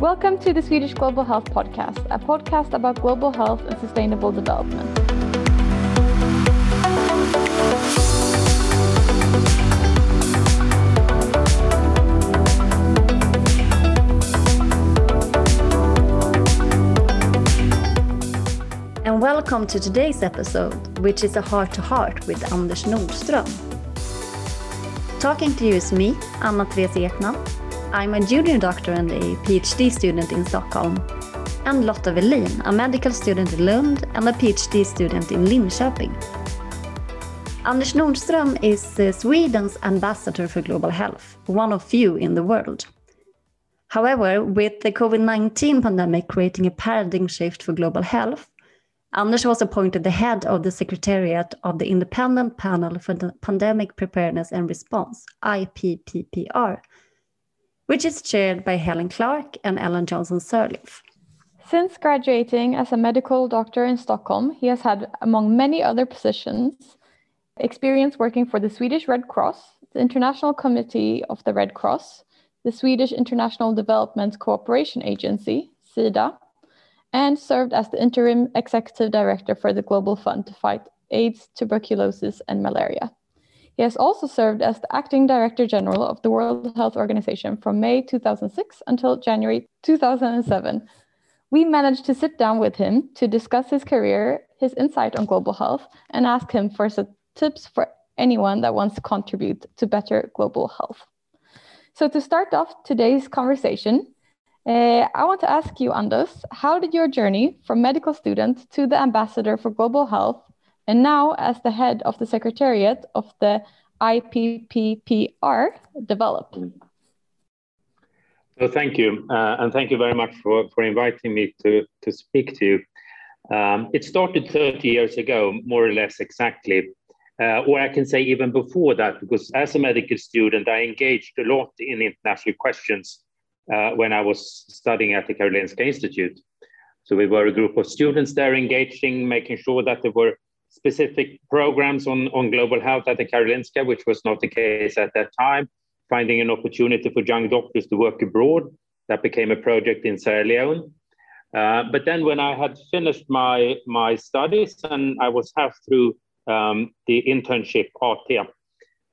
Welcome to the Swedish Global Health Podcast, a podcast about global health and sustainable development. And welcome to today's episode, which is a heart to heart with Anders Nordström. Talking to you is me, Anna Therese Ekman, I'm a junior doctor and a PhD student in Stockholm. And Lotta Welin, a medical student in Lund and a PhD student in Linköping. Anders Nordström is uh, Sweden's ambassador for global health, one of few in the world. However, with the COVID 19 pandemic creating a paradigm shift for global health, Anders was appointed the head of the Secretariat of the Independent Panel for the Pandemic Preparedness and Response, IPPPR, which is chaired by Helen Clark and Ellen Johnson Sirleaf. Since graduating as a medical doctor in Stockholm, he has had, among many other positions, experience working for the Swedish Red Cross, the International Committee of the Red Cross, the Swedish International Development Cooperation Agency, SIDA, and served as the interim executive director for the Global Fund to fight AIDS, tuberculosis, and malaria. He has also served as the acting director general of the World Health Organization from May 2006 until January 2007. We managed to sit down with him to discuss his career, his insight on global health, and ask him for some tips for anyone that wants to contribute to better global health. So, to start off today's conversation, uh, I want to ask you, Anders, how did your journey from medical student to the ambassador for global health and now as the head of the secretariat of the IPPPR develop? So thank you, uh, and thank you very much for, for inviting me to, to speak to you. Um, it started 30 years ago, more or less exactly, uh, or I can say even before that, because as a medical student, I engaged a lot in international questions uh, when I was studying at the Karolinska Institute. So we were a group of students there engaging, making sure that there were specific programs on, on global health at the Karolinska, which was not the case at that time, finding an opportunity for young doctors to work abroad. That became a project in Sierra Leone. Uh, but then when I had finished my, my studies and I was half through um, the internship AT,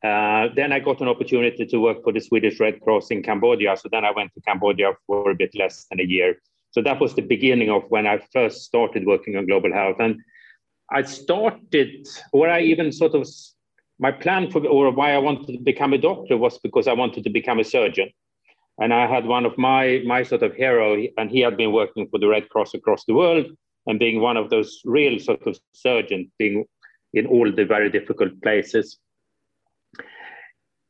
uh, then I got an opportunity to work for the Swedish Red Cross in Cambodia. So then I went to Cambodia for a bit less than a year. So that was the beginning of when I first started working on global health. And I started, or I even sort of, my plan for, or why I wanted to become a doctor was because I wanted to become a surgeon. And I had one of my, my sort of hero, and he had been working for the Red Cross across the world and being one of those real sort of surgeons, being in all the very difficult places.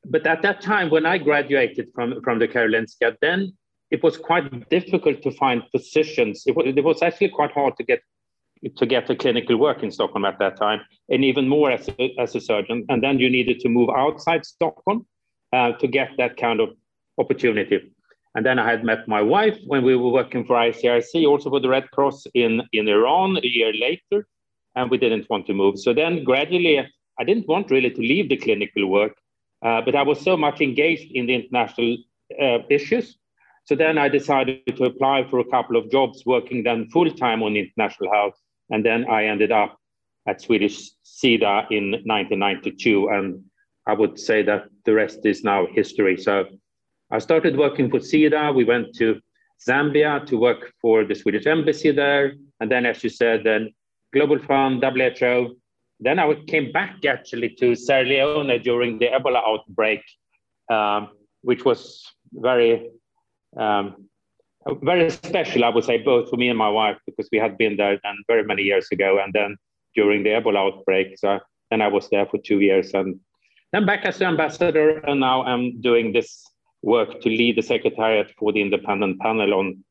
But at that time, when I graduated from, from the Karolinska, then it was quite difficult to find positions. It was, it was actually quite hard to get to get the clinical work in Stockholm at that time, and even more as a, as a surgeon. And then you needed to move outside Stockholm uh, to get that kind of opportunity. And then I had met my wife when we were working for ICRC, also for the Red Cross in, in Iran a year later, and we didn't want to move. So then gradually, I didn't want really to leave the clinical work, uh, but I was so much engaged in the international uh, issues. So then I decided to apply for a couple of jobs working then full time on international health and then I ended up at Swedish SIDA in 1992. And I would say that the rest is now history. So I started working for SIDA. We went to Zambia to work for the Swedish embassy there. And then, as you said, then Global Fund, WHO. Then I came back actually to Sierra Leone during the Ebola outbreak, um, which was very um, very special, I would say, both for me and my wife, because we had been there and very many years ago. And then during the Ebola outbreak, so then I was there for two years. And then back as the ambassador, and now I'm doing this work to lead the secretariat for the independent panel on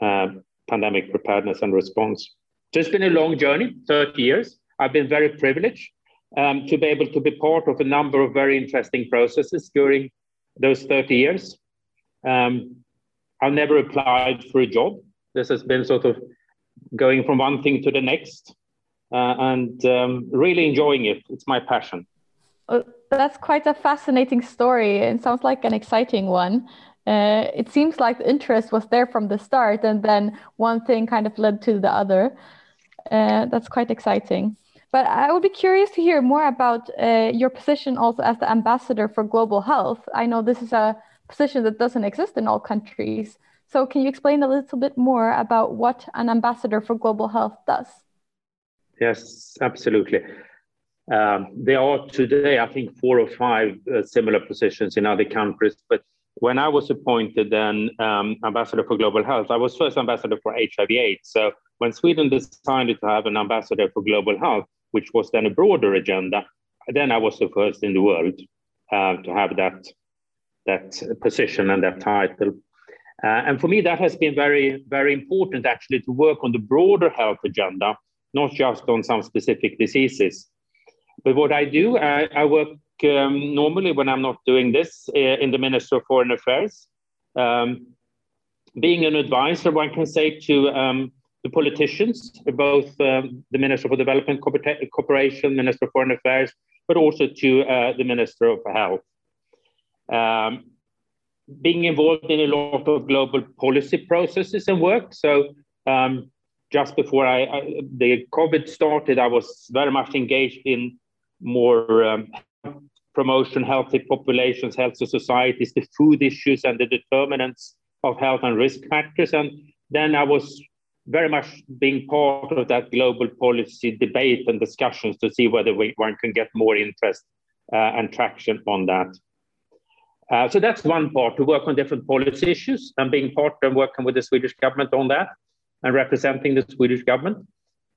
uh, pandemic preparedness and response. So it's been a long journey, 30 years. I've been very privileged um, to be able to be part of a number of very interesting processes during those 30 years. Um, I've never applied for a job. This has been sort of going from one thing to the next uh, and um, really enjoying it. It's my passion. Oh, that's quite a fascinating story and sounds like an exciting one. Uh, it seems like the interest was there from the start, and then one thing kind of led to the other. Uh, that's quite exciting. But I would be curious to hear more about uh, your position also as the ambassador for global health. I know this is a position that doesn't exist in all countries. So, can you explain a little bit more about what an ambassador for global health does? Yes, absolutely. Um, there are today, I think, four or five uh, similar positions in other countries. But when I was appointed then um, ambassador for global health, I was first ambassador for HIV/AIDS. So when Sweden decided to have an ambassador for global health, which was then a broader agenda, then I was the first in the world uh, to have that that position and that title. Uh, and for me, that has been very, very important actually to work on the broader health agenda, not just on some specific diseases. But what I do, I, I work um, normally when I'm not doing this uh, in the Minister of Foreign Affairs. Um, being an advisor, one can say to um, the politicians, both um, the Minister for Development Cooperation, Minister of Foreign Affairs, but also to uh, the Minister of Health. Um, being involved in a lot of global policy processes and work. So um, just before I, I, the COVID started, I was very much engaged in more um, promotion, healthy populations, healthy societies, the food issues and the determinants of health and risk factors. And then I was very much being part of that global policy debate and discussions to see whether we, one can get more interest uh, and traction on that. Uh, so that's one part to work on different policy issues and being part and working with the Swedish government on that and representing the Swedish government.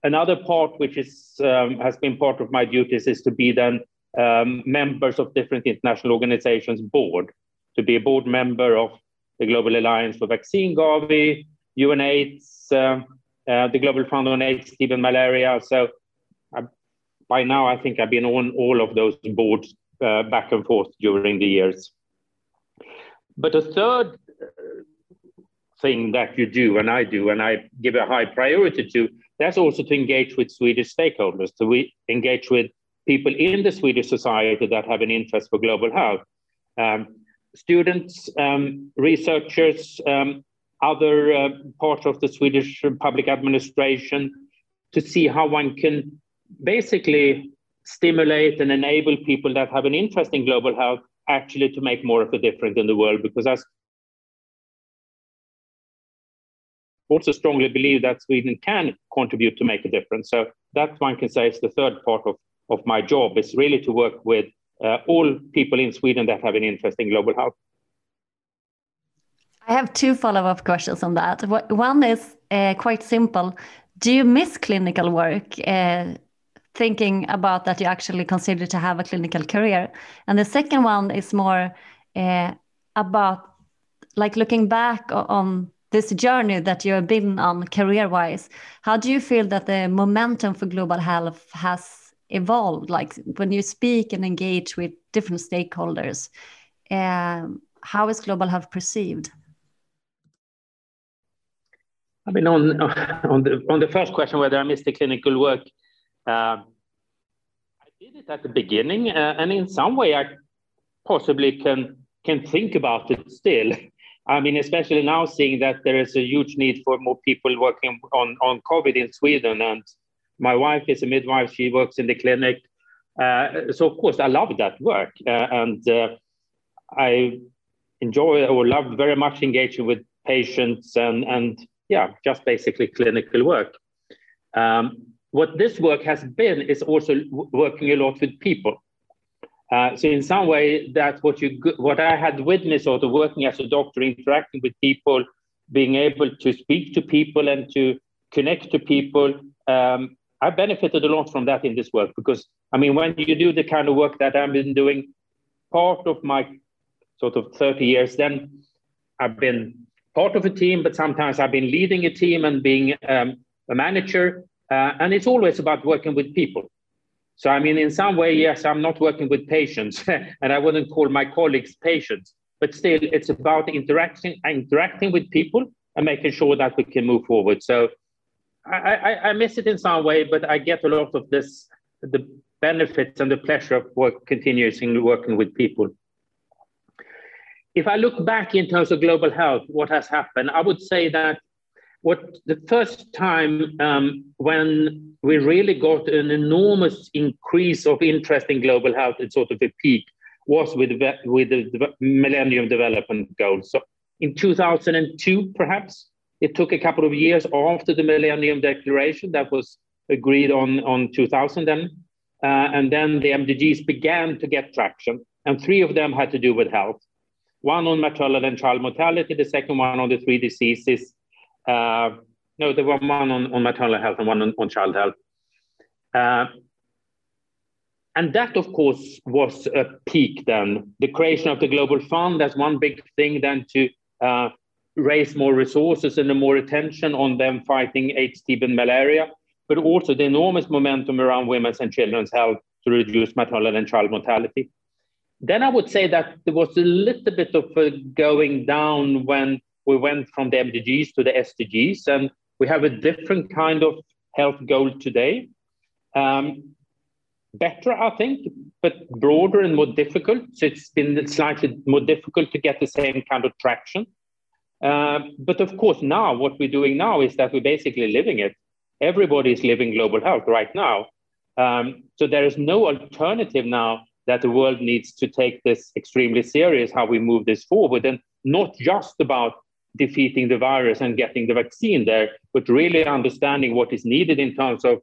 Another part, which is um, has been part of my duties, is to be then um, members of different international organizations board, to be a board member of the Global Alliance for Vaccine Gavi, UNAIDS, uh, uh, the Global Fund on AIDS, and malaria. So uh, by now, I think I've been on all of those boards uh, back and forth during the years. But a third uh, thing that you do, and I do, and I give a high priority to, that's also to engage with Swedish stakeholders, to we engage with people in the Swedish society that have an interest for global health. Um, students, um, researchers, um, other uh, parts of the Swedish public administration to see how one can basically stimulate and enable people that have an interest in global health actually to make more of a difference in the world because I also strongly believe that Sweden can contribute to make a difference. So that one can say is the third part of, of my job is really to work with uh, all people in Sweden that have an interest in global health. I have two follow-up questions on that. One is uh, quite simple. Do you miss clinical work? Uh, thinking about that you actually consider to have a clinical career. And the second one is more uh, about like looking back on this journey that you have been on career wise. How do you feel that the momentum for global health has evolved? Like when you speak and engage with different stakeholders, um, how is global health perceived? I mean, on on the on the first question whether I missed the clinical work, uh, I did it at the beginning, uh, and in some way, I possibly can can think about it still. I mean, especially now seeing that there is a huge need for more people working on on COVID in Sweden, and my wife is a midwife; she works in the clinic. Uh, so of course, I love that work, uh, and uh, I enjoy or love very much engaging with patients and and yeah, just basically clinical work. Um, what this work has been is also working a lot with people. Uh, so in some way, that's what you what I had witnessed, sort of working as a doctor, interacting with people, being able to speak to people and to connect to people. Um, I benefited a lot from that in this work because I mean, when you do the kind of work that I've been doing, part of my sort of 30 years, then I've been part of a team, but sometimes I've been leading a team and being um, a manager. Uh, and it's always about working with people. So, I mean, in some way, yes, I'm not working with patients, and I wouldn't call my colleagues patients, but still, it's about interacting, interacting with people and making sure that we can move forward. So, I, I, I miss it in some way, but I get a lot of this, the benefits and the pleasure of work continuously working with people. if I look back in terms of global health, what has happened, I would say that what the first time um, when we really got an enormous increase of interest in global health at sort of a peak was with, with the Millennium Development Goals. So in 2002, perhaps, it took a couple of years after the Millennium Declaration that was agreed on, on 2000 then. Uh, and then the MDGs began to get traction. And three of them had to do with health. One on maternal and child mortality, the second one on the three diseases. Uh, no, there were one on, on maternal health and one on, on child health. Uh, and that, of course, was a peak then. The creation of the Global Fund, that's one big thing then to uh, raise more resources and more attention on them fighting AIDS, TB, and malaria, but also the enormous momentum around women's and children's health to reduce maternal and child mortality. Then I would say that there was a little bit of going down when we went from the MDGs to the SDGs, and we have a different kind of health goal today. Um, better, I think, but broader and more difficult. So it's been slightly more difficult to get the same kind of traction. Uh, but of course, now what we're doing now is that we're basically living it. Everybody is living global health right now. Um, so there is no alternative now that the world needs to take this extremely serious, how we move this forward, and not just about defeating the virus and getting the vaccine there, but really understanding what is needed in terms of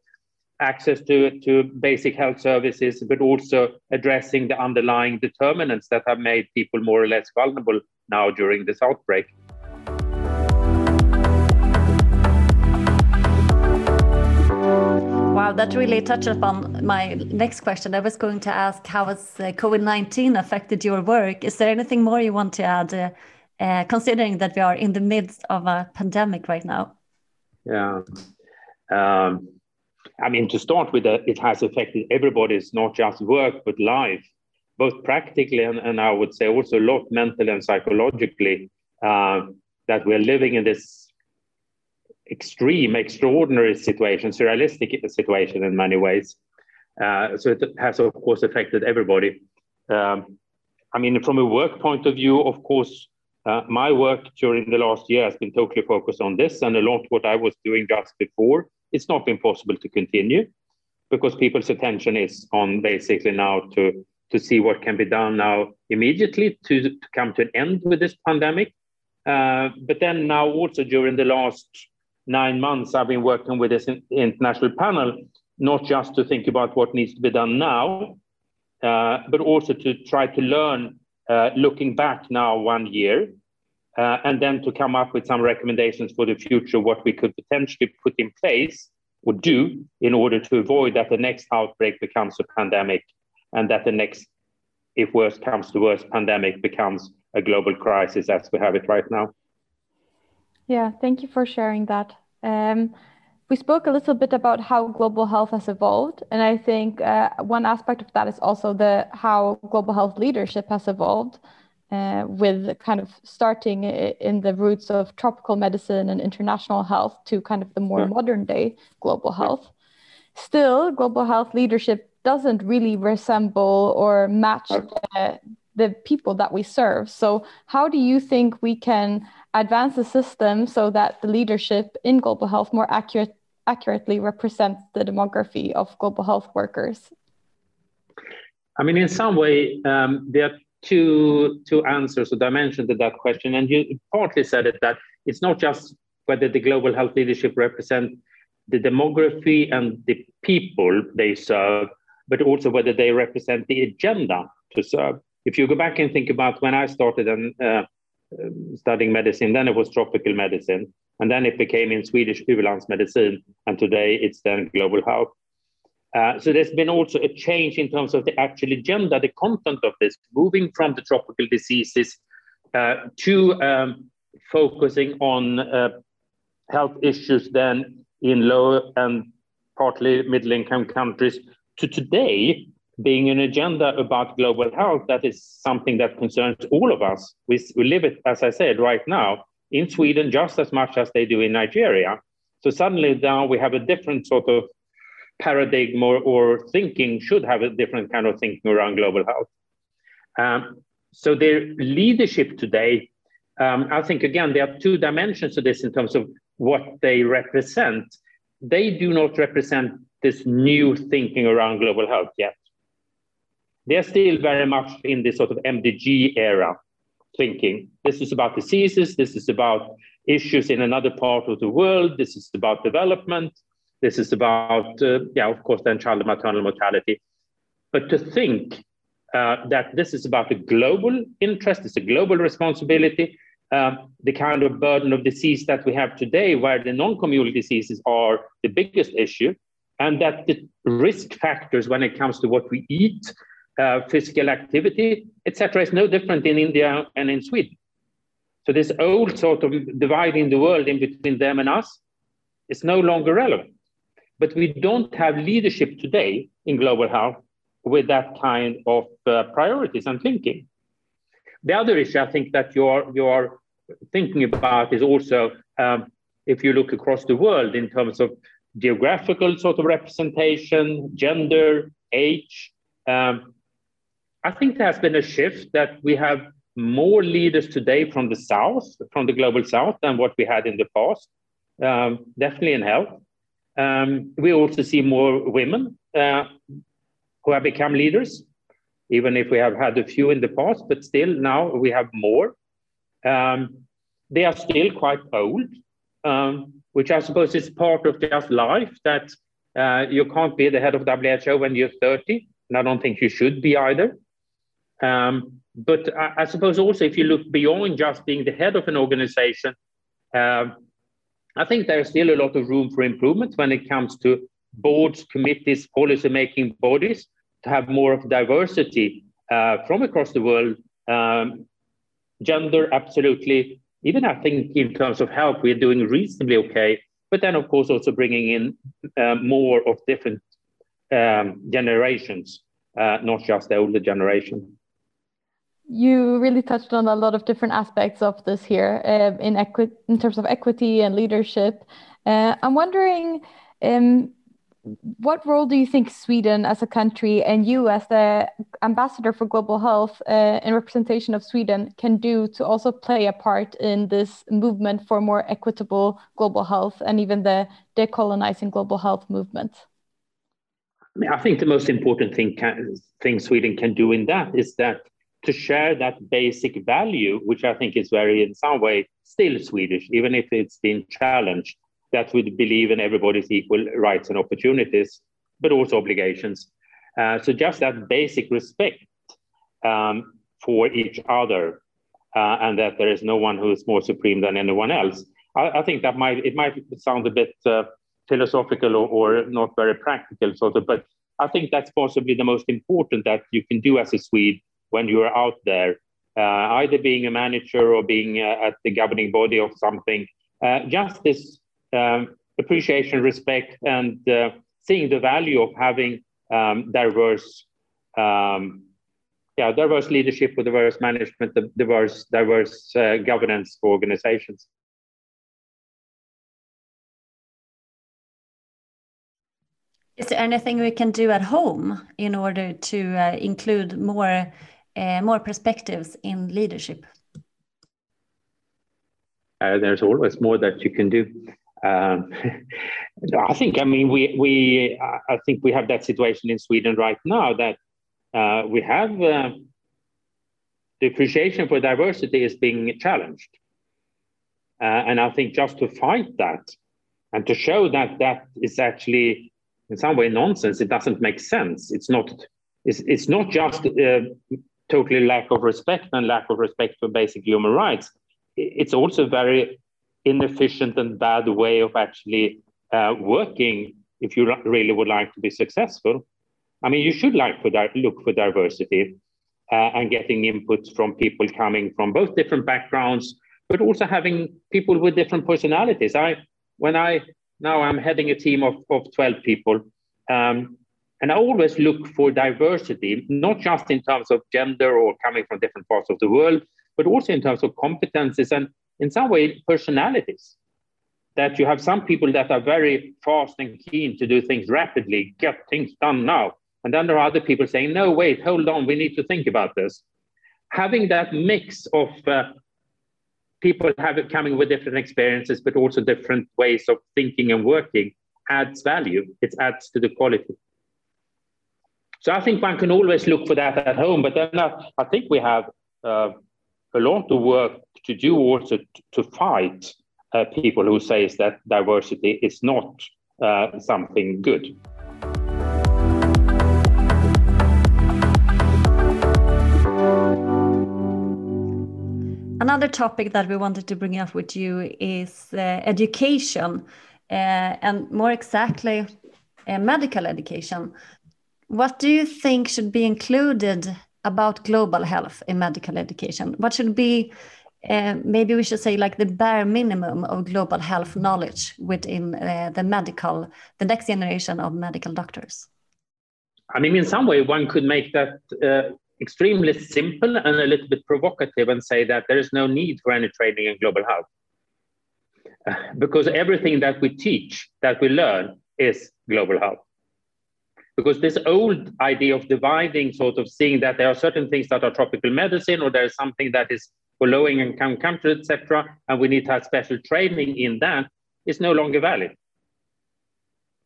access to, to basic health services, but also addressing the underlying determinants that have made people more or less vulnerable now during this outbreak. Wow, that really touched upon my next question. I was going to ask how has uh, COVID 19 affected your work? Is there anything more you want to add, uh, uh, considering that we are in the midst of a pandemic right now? Yeah. Um, I mean, to start with, uh, it has affected everybody's not just work, but life, both practically and, and I would say also a lot mentally and psychologically, uh, that we're living in this extreme, extraordinary situation, surrealistic situation in many ways. Uh, so it has, of course, affected everybody. Um, I mean, from a work point of view, of course, uh, my work during the last year has been totally focused on this and a lot what I was doing just before. It's not been possible to continue because people's attention is on basically now to, to see what can be done now immediately to, to come to an end with this pandemic. Uh, but then now also during the last nine months, I've been working with this international panel, not just to think about what needs to be done now, uh, but also to try to learn, looking back now one year, uh, and then to come up with some recommendations for the future, what we could potentially put in place or do in order to avoid that the next outbreak becomes a pandemic and that the next, if worse comes to worse, pandemic becomes a global crisis as we have it right now. Yeah, thank you for sharing that. Um, we spoke a little bit about how global health has evolved, and I think uh, one aspect of that is also the how global health leadership has evolved, uh, with kind of starting in the roots of tropical medicine and international health to kind of the more yeah. modern day global health. Still, global health leadership doesn't really resemble or match the, the people that we serve. So, how do you think we can advance the system so that the leadership in global health more accurate, accurately represents the demography of global health workers? I mean, in some way, um, there are two, two answers or dimensions to that question. And you partly said it that it's not just whether the global health leadership represent the demography and the people they serve, but also whether they represent the agenda to serve. If you go back and think about when I started and uh, um, studying medicine. Then it was tropical medicine. And then it became in Swedish medicine, And today it's then global health. Uh, so there's been also a change in terms of the actual agenda, the content of this, moving from the tropical diseases uh, to um, focusing on uh, health issues then in low and partly middle income countries to today being an agenda about global health that is something that concerns all of us. We, we live it, as I said, right now in Sweden just as much as they do in Nigeria. So suddenly now we have a different sort of paradigm or, or thinking should have a different kind of thinking around global health. Um, so their leadership today, um, I think again there are two dimensions to this in terms of what they represent. They do not represent this new thinking around global health yet. They're still very much in this sort of MDG era thinking. This is about diseases, this is about issues in another part of the world, this is about development, this is about, uh, yeah, of course, then child and maternal mortality. But to think uh, that this is about a global interest, it's a global responsibility, um, the kind of burden of disease that we have today, where the non communicable diseases are the biggest issue, and that the risk factors when it comes to what we eat, uh, physical activity, etc., is no different in India and in Sweden. So this old sort of dividing the world in between them and us is no longer relevant. But we don't have leadership today in global health with that kind of uh, priorities and thinking. The other issue I think that you're, you're thinking about is also um, if you look across the world in terms of geographical sort of representation, gender, age. Um, I think there has been a shift that we have more leaders today from the South, from the global South, than what we had in the past, um, definitely in health. Um, we also see more women uh, who have become leaders, even if we have had a few in the past, but still now we have more. Um, they are still quite old, um, which I suppose is part of just life that uh, you can't be the head of WHO when you're 30, and I don't think you should be either. Um, but I, I, suppose also if you look beyond just being the head of an organization, uh, I think there's still a lot of room for improvement when it comes to boards, committees, policy making bodies to have more of diversity uh, from across the world. Um, gender, absolutely. Even I think in terms of health, we're doing reasonably okay. But then, of course, also bringing in uh, more of different um, generations, uh, not just the older generation you really touched on a lot of different aspects of this here uh, in equi- in terms of equity and leadership. Uh, I'm wondering, um, what role do you think Sweden as a country and you as the ambassador for global health uh, in representation of Sweden can do to also play a part in this movement for more equitable global health and even the decolonizing global health movement? I, mean, I think the most important thing can, thing Sweden can do in that is that to share that basic value, which I think is very, in some way, still Swedish, even if it's been challenged, that we believe in everybody's equal rights and opportunities, but also obligations. Uh, so just that basic respect um, for each other, uh, and that there is no one who is more supreme than anyone else. I, I think that might it might sound a bit uh, philosophical or, or not very practical, sort of, but I think that's possibly the most important that you can do as a Swede when you are out there, uh, either being a manager or being uh, at the governing body of something. Uh, just this um, appreciation, respect, and uh, seeing the value of having um, diverse, um, yeah, diverse leadership with diverse management, diverse, diverse uh, governance for organizations. Is there anything we can do at home in order to uh, include more more perspectives in leadership? Uh, there's always more that you can do. Um, I think, I mean, we, we, I think we have that situation in Sweden right now that uh, we have uh, the appreciation for diversity is being challenged. Uh, and I think just to fight that and to show that that is actually in some way nonsense, it doesn't make sense. It's not, it's, it's not just uh, totally lack of respect and lack of respect for basic human rights. It's also very inefficient and bad way of actually uh, working if you really would like to be successful. I mean, you should like for look for diversity uh, and getting inputs from people coming from both different backgrounds, but also having people with different personalities. I when I now I'm heading a team of, of 12 people. Um, and I always look for diversity, not just in terms of gender or coming from different parts of the world, but also in terms of competences and in some way personalities. That you have some people that are very fast and keen to do things rapidly, get things done now. And then there are other people saying, no, wait, hold on, we need to think about this. having that mix of uh, people have coming with different experiences, but also different ways of thinking and working adds value. It adds to the quality. So I think one can always look for that at home, but then I, I think we have uh, a lot of work to do also to fight uh, people who says that diversity is not uh, something good. Another topic that we wanted to bring up with you is uh, education, uh, and more exactly, uh, medical education. What do you think should be included about global health in medical education? What should be, uh, maybe we should say, like the bare minimum of global health knowledge within uh, the medical, the next generation of medical doctors? I mean, in some way, one could make that uh, extremely simple and a little bit provocative and say that there is no need for any training in global health. Because everything that we teach, that we learn, is global health because this old idea of dividing, sort of seeing that there are certain things that are tropical medicine, or there's something that is for low income countries, etc., and we need to have special training in that, is no longer valid.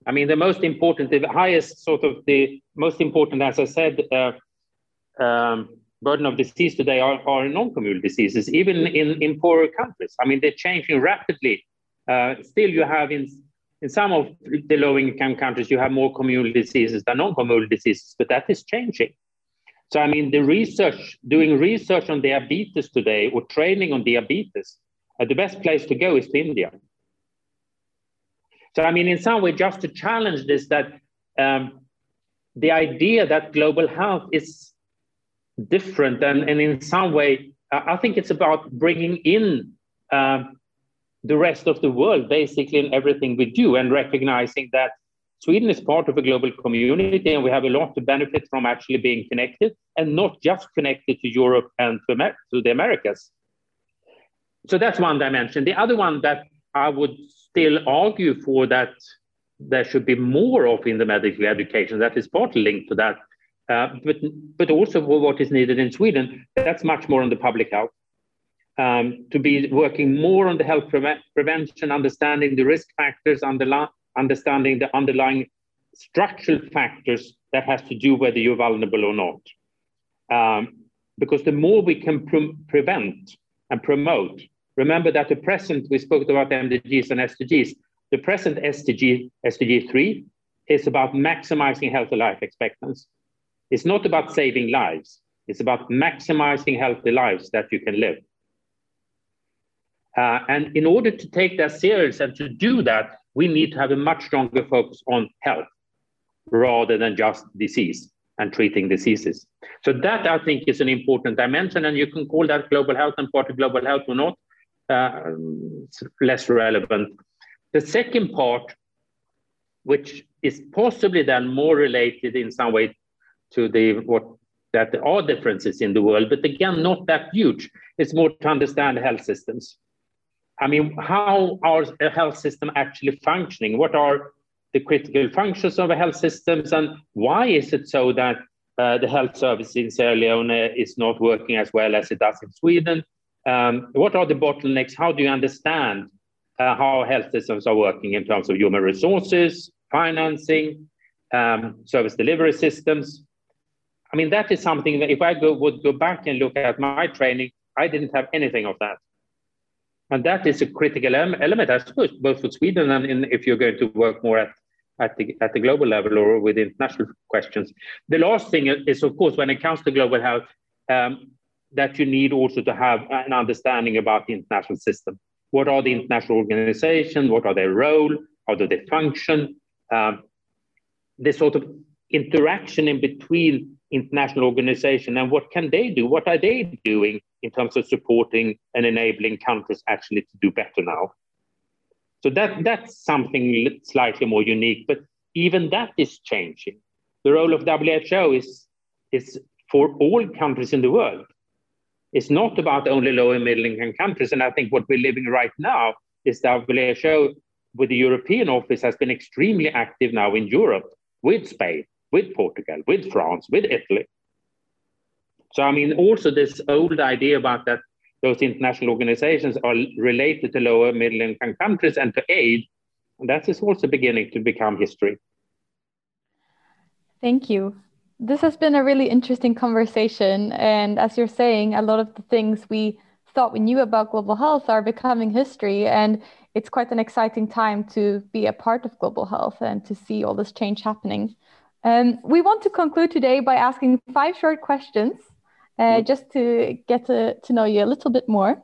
I mean, the most important, the highest sort of the most important, as I said, uh, um, burden of disease today are, are non-communicable diseases, even in, in poorer countries. I mean, they're changing rapidly. Uh, still, you have in in some of the low income countries, you have more communal diseases than non communal diseases, but that is changing. So, I mean, the research, doing research on diabetes today or training on diabetes, uh, the best place to go is to India. So, I mean, in some way, just to challenge this, that um, the idea that global health is different, and, and in some way, I think it's about bringing in um, the rest of the world basically in everything we do and recognizing that Sweden is part of a global community and we have a lot to benefit from actually being connected and not just connected to Europe and to, Amer- to the Americas. So that's one dimension. The other one that I would still argue for that there should be more of in the medical education that is partly linked to that, uh, but, but also what is needed in Sweden, that's much more on the public health um, to be working more on the health pre- prevention, understanding the risk factors, understanding the underlying structural factors that has to do whether you're vulnerable or not. Um, because the more we can pre- prevent and promote, remember that the present, we spoke about MDGs and SDGs, the present SDG, SDG 3 is about maximizing healthy life expectancy. It's not about saving lives. It's about maximizing healthy lives that you can live. Uh, and in order to take that serious and to do that, we need to have a much stronger focus on health rather than just disease and treating diseases. So that I think is an important dimension, and you can call that global health and part of global health or not. Uh, less relevant. The second part, which is possibly then more related in some way to the what that there are differences in the world, but again not that huge. It's more to understand health systems. I mean, how are health system actually functioning? What are the critical functions of health systems, and why is it so that uh, the health service in Sierra Leone is not working as well as it does in Sweden? Um, what are the bottlenecks? How do you understand uh, how health systems are working in terms of human resources, financing, um, service delivery systems? I mean, that is something that if I go, would go back and look at my training, I didn't have anything of that. And that is a critical element, I suppose, both for Sweden and in, if you're going to work more at, at, the, at the global level or with international questions. The last thing is, of course, when it comes to global health, um, that you need also to have an understanding about the international system. What are the international organizations? What are their role? How do they function? Um, this sort of interaction in between international organization and what can they do? What are they doing in terms of supporting and enabling countries actually to do better now? So that that's something slightly more unique, but even that is changing. The role of WHO is is for all countries in the world. It's not about only low and middle income countries. And I think what we're living right now is WHO with the European office has been extremely active now in Europe with Spain with Portugal, with France, with Italy. So, I mean, also this old idea about that those international organizations are related to lower middle income countries and to aid, that is also beginning to become history. Thank you. This has been a really interesting conversation. And as you're saying, a lot of the things we thought we knew about global health are becoming history. And it's quite an exciting time to be a part of global health and to see all this change happening. Um, we want to conclude today by asking five short questions uh, just to get to, to know you a little bit more.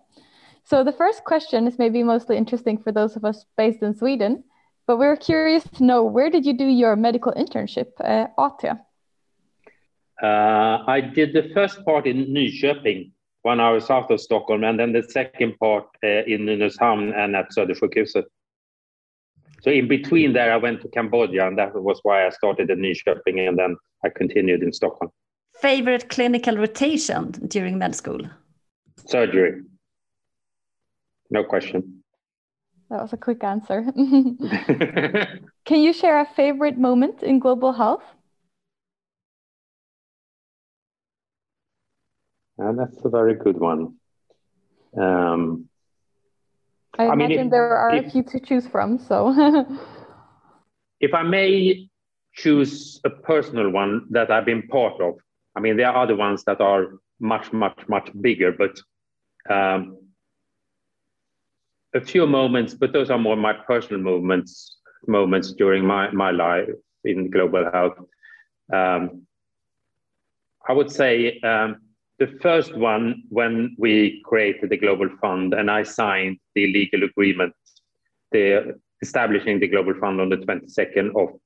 So, the first question is maybe mostly interesting for those of us based in Sweden, but we're curious to know where did you do your medical internship, uh, AT? Uh, I did the first part in Nyköping, one hour south of Stockholm, and then the second part uh, in Nynäshamn and at Södersjukhuset. So in between there, I went to Cambodia, and that was why I started in Nyköping, and then I continued in Stockholm. Favorite clinical rotation during med school? Surgery. No question. That was a quick answer. Can you share a favorite moment in global health? Uh, that's a very good one. Um, I, I imagine mean, if, there are if, a few to choose from. So, if I may choose a personal one that I've been part of, I mean, there are other ones that are much, much, much bigger, but um, a few moments, but those are more my personal moments, moments during my, my life in global health. Um, I would say um, the first one, when we created the Global Fund and I signed the legal agreement, the establishing the Global Fund on the 22nd of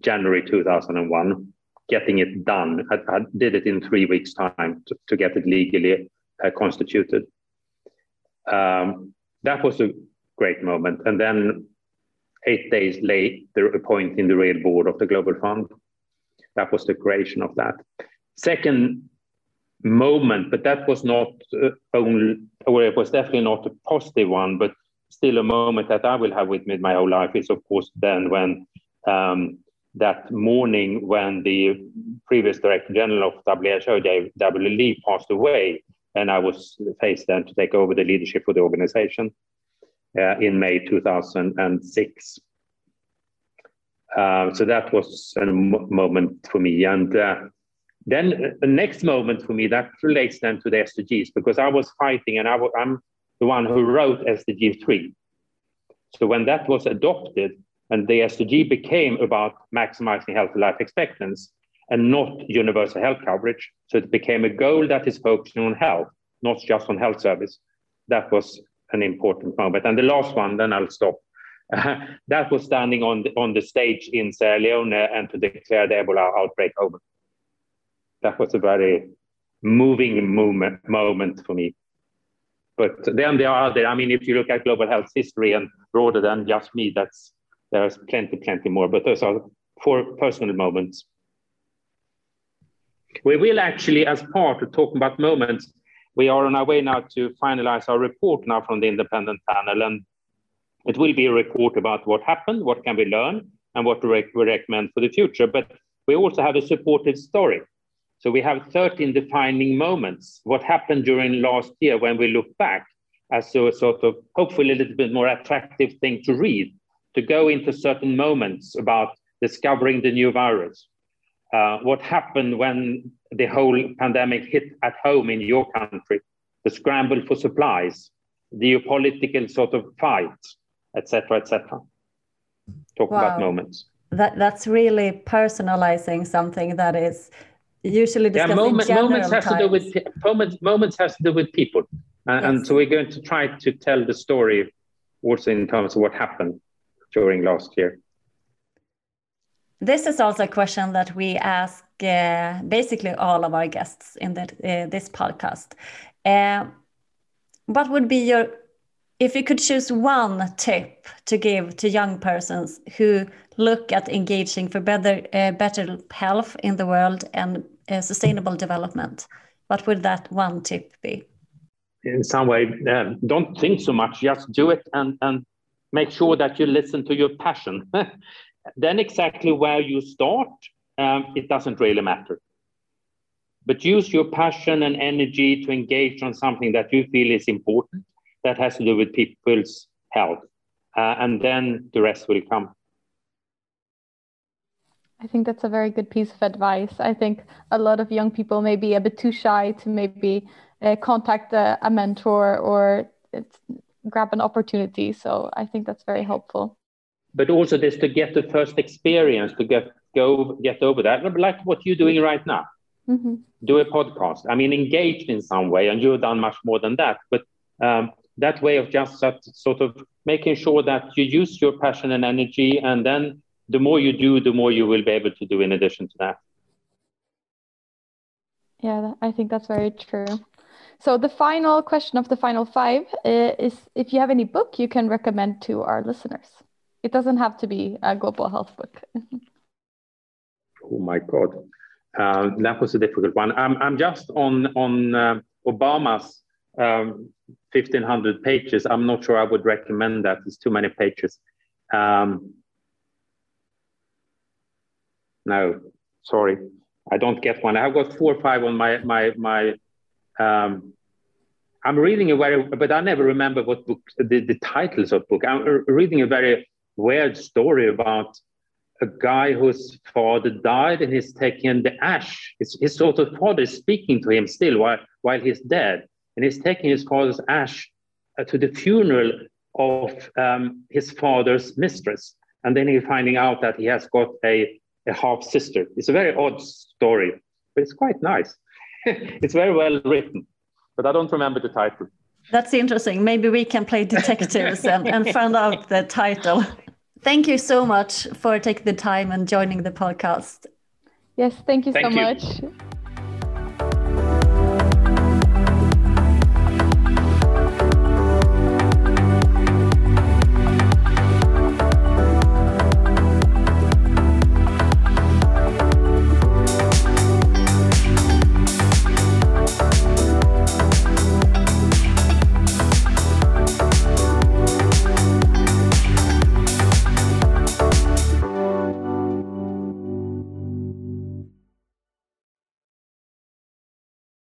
January 2001, getting it done. I, I did it in three weeks' time to, to get it legally uh, constituted. Um, that was a great moment. And then eight days later, appointing the real board of the Global Fund. That was the creation of that. Second moment, but that was not uh, only, or it was definitely not a positive one, but still a moment that I will have with me my whole life is, of course, then when um, that morning when the previous director general of WHO, W. Lee, passed away, and I was faced then to take over the leadership for the organization uh, in May 2006. Uh, so that was a moment for me. And uh, then the next moment for me that relates then to the SDGs because I was fighting and I w- I'm the one who wrote SDG 3. So when that was adopted and the SDG became about maximizing healthy life expectancy and not universal health coverage, so it became a goal that is focusing on health, not just on health service. That was an important moment. And the last one, then I'll stop. that was standing on the, on the stage in Sierra Leone and to declare the Ebola outbreak over that was a very moving moment, moment for me. But then there are other, I mean, if you look at global health history and broader than just me, that's there's plenty, plenty more. But those are four personal moments. We will actually, as part of talking about moments, we are on our way now to finalize our report now from the independent panel. And it will be a report about what happened, what can we learn, and what we recommend for the future. But we also have a supportive story. So we have 13 defining moments. What happened during last year when we look back as a sort of hopefully a little bit more attractive thing to read, to go into certain moments about discovering the new virus. Uh, what happened when the whole pandemic hit at home in your country, the scramble for supplies, the geopolitical sort of fight, etc., etc. Talk wow. about moments. That, that's really personalizing something that is usually discussing yeah, moment, moments has times. to do with moments. Moments has to do with people, and, yes. and so we're going to try to tell the story also in terms of what happened during last year. This is also a question that we ask uh, basically all of our guests in the, uh, this podcast. Uh, what would be your, if you could choose one tip to give to young persons who look at engaging for better, uh, better health in the world and uh, sustainable development, what would that one tip be? In some way, uh, don't think so much, just do it and, and make sure that you listen to your passion. then, exactly where you start, um, it doesn't really matter. but use your passion and energy to engage on something that you feel is important that has to do with people's health. Uh, and then the rest will come. I think that's a very good piece of advice. I think a lot of young people may be a bit too shy to maybe uh, contact a, a, mentor or grab an opportunity. So I think that's very helpful. But also just to get the first experience, to get go get over that, like what you're doing right now. Mm-hmm. Do a podcast. I mean, engaged in some way, and you've done much more than that. But um, that way of just sort of making sure that you use your passion and energy, and then the more you do, the more you will be able to do in addition to that. Yeah, I think that's very true. So the final question of the final five uh, is if you have any book you can recommend to our listeners. It doesn't have to be a global health book. oh my God, uh, that was a difficult one. I'm, I'm just on on uh, Obama's um, 1500 pages. I'm not sure I would recommend that. It's too many pages. Um, no, sorry, I don't get one. I've got four or five on my my my. Um, I'm reading a very, but I never remember what book the, the titles of book. I'm reading a very weird story about a guy whose father died and he's taking the ash. His, his sort of father is speaking to him still while while he's dead, and he's taking his father's ash uh, to the funeral of um, his father's mistress, and then he's finding out that he has got a a half sister. It's a very odd story, but it's quite nice. it's very well written, but I don't remember the title. That's interesting. Maybe we can play detectives and, and find out the title. Thank you so much for taking the time and joining the podcast. Yes, thank you thank so you. much.